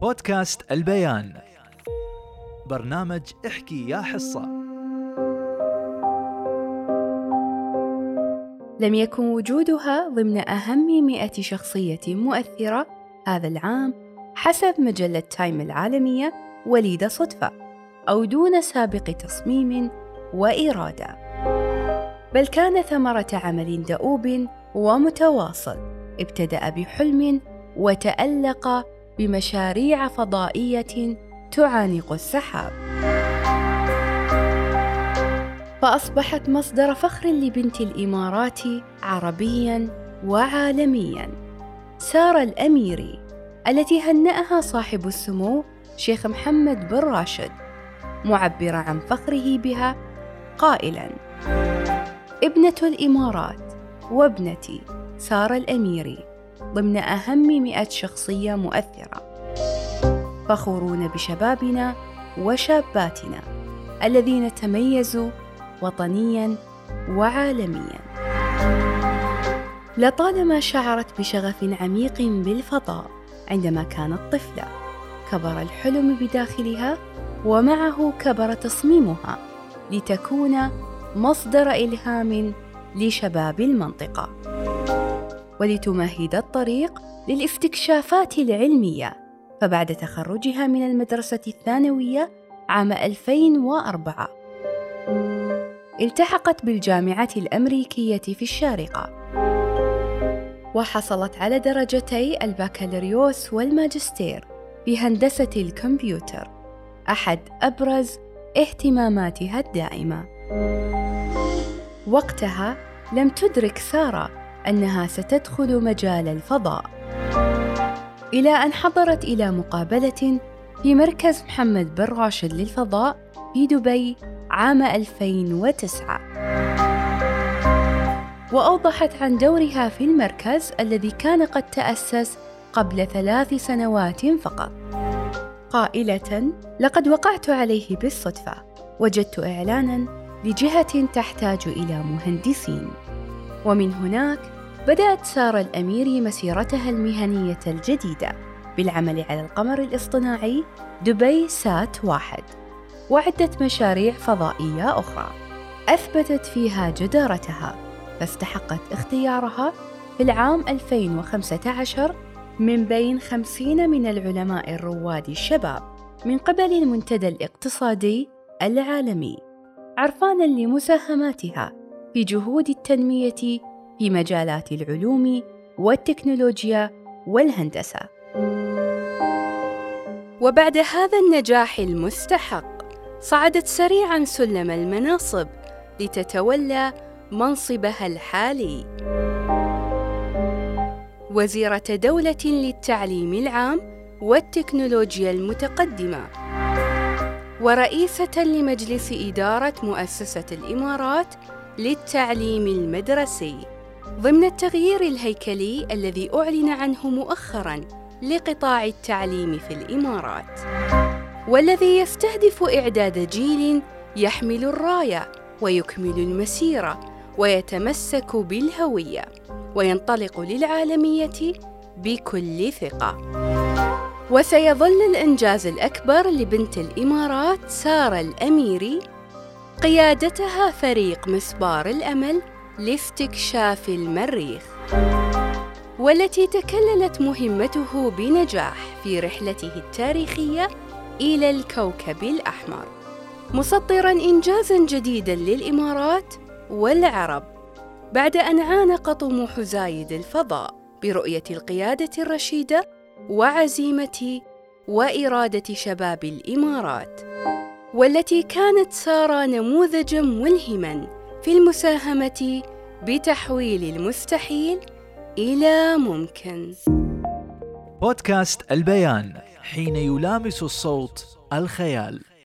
بودكاست البيان. برنامج احكي يا حصة. لم يكن وجودها ضمن أهم مئة شخصية مؤثرة هذا العام حسب مجلة تايم العالمية وليدة صدفة أو دون سابق تصميم وإرادة. بل كان ثمرة عمل دؤوب ومتواصل ابتدأ بحلم وتألق بمشاريع فضائية تعانق السحاب. فأصبحت مصدر فخر لبنت الإمارات عربيا وعالميا. سارة الأميري التي هنأها صاحب السمو شيخ محمد بن راشد معبرا عن فخره بها قائلا ابنة الإمارات وابنتي سارة الأميري. ضمن أهم مئة شخصية مؤثرة. فخورون بشبابنا وشاباتنا الذين تميزوا وطنيا وعالميا. لطالما شعرت بشغف عميق بالفضاء عندما كانت طفله كبر الحلم بداخلها ومعه كبر تصميمها لتكون مصدر إلهام لشباب المنطقة. ولتمهد الطريق للاستكشافات العلمية فبعد تخرجها من المدرسة الثانوية عام 2004 التحقت بالجامعة الأمريكية في الشارقة. وحصلت على درجتي البكالوريوس والماجستير في هندسة الكمبيوتر أحد أبرز اهتماماتها الدائمة. وقتها لم تدرك سارة أنها ستدخل مجال الفضاء. إلى أن حضرت إلى مقابلة في مركز محمد بن راشد للفضاء في دبي عام 2009 وأوضحت عن دورها في المركز الذي كان قد تأسس قبل ثلاث سنوات فقط. قائلة لقد وقعت عليه بالصدفة. وجدت إعلانا لجهة تحتاج إلى مهندسين. ومن هناك بدأت سارة الاميري مسيرتها المهنية الجديدة بالعمل على القمر الاصطناعي دبي سات واحد وعدة مشاريع فضائية أخرى. أثبتت فيها جدارتها فاستحقت اختيارها في العام 2015 من بين خمسين من العلماء الرواد الشباب من قبل المنتدى الاقتصادي العالمي. عرفانا لمساهماتها في جهود التنمية في مجالات العلوم والتكنولوجيا والهندسة. وبعد هذا النجاح المستحق صعدت سريعا سلم المناصب لتتولى منصبها الحالي. وزيرة دولة للتعليم العام والتكنولوجيا المتقدمة. ورئيسة لمجلس إدارة مؤسسة الإمارات للتعليم المدرسي. ضمن التغيير الهيكلي الذي أعلن عنه مؤخرا لقطاع التعليم في الإمارات. والذي يستهدف إعداد جيل يحمل الراية ويكمل المسيرة ويتمسك بالهوية وينطلق للعالمية بكل ثقة. وسيظل الأنجاز الأكبر لبنت الإمارات سارة الأميري قيادتها فريق مسبار الأمل لاستكشاف المريخ والتي تكللت مهمته بنجاح في رحلته التاريخية إلى الكوكب الأحمر مسطرا إنجازا جديدا للإمارات والعرب بعد أن عانق طموح زايد الفضاء برؤية القيادة الرشيدة وعزيمة وإرادة شباب الإمارات. والتي كانت سارة نموذجا ملهما في المساهمة بتحويل المستحيل إلى ممكن. بودكاست البيان حين يلامس الصوت الخيال.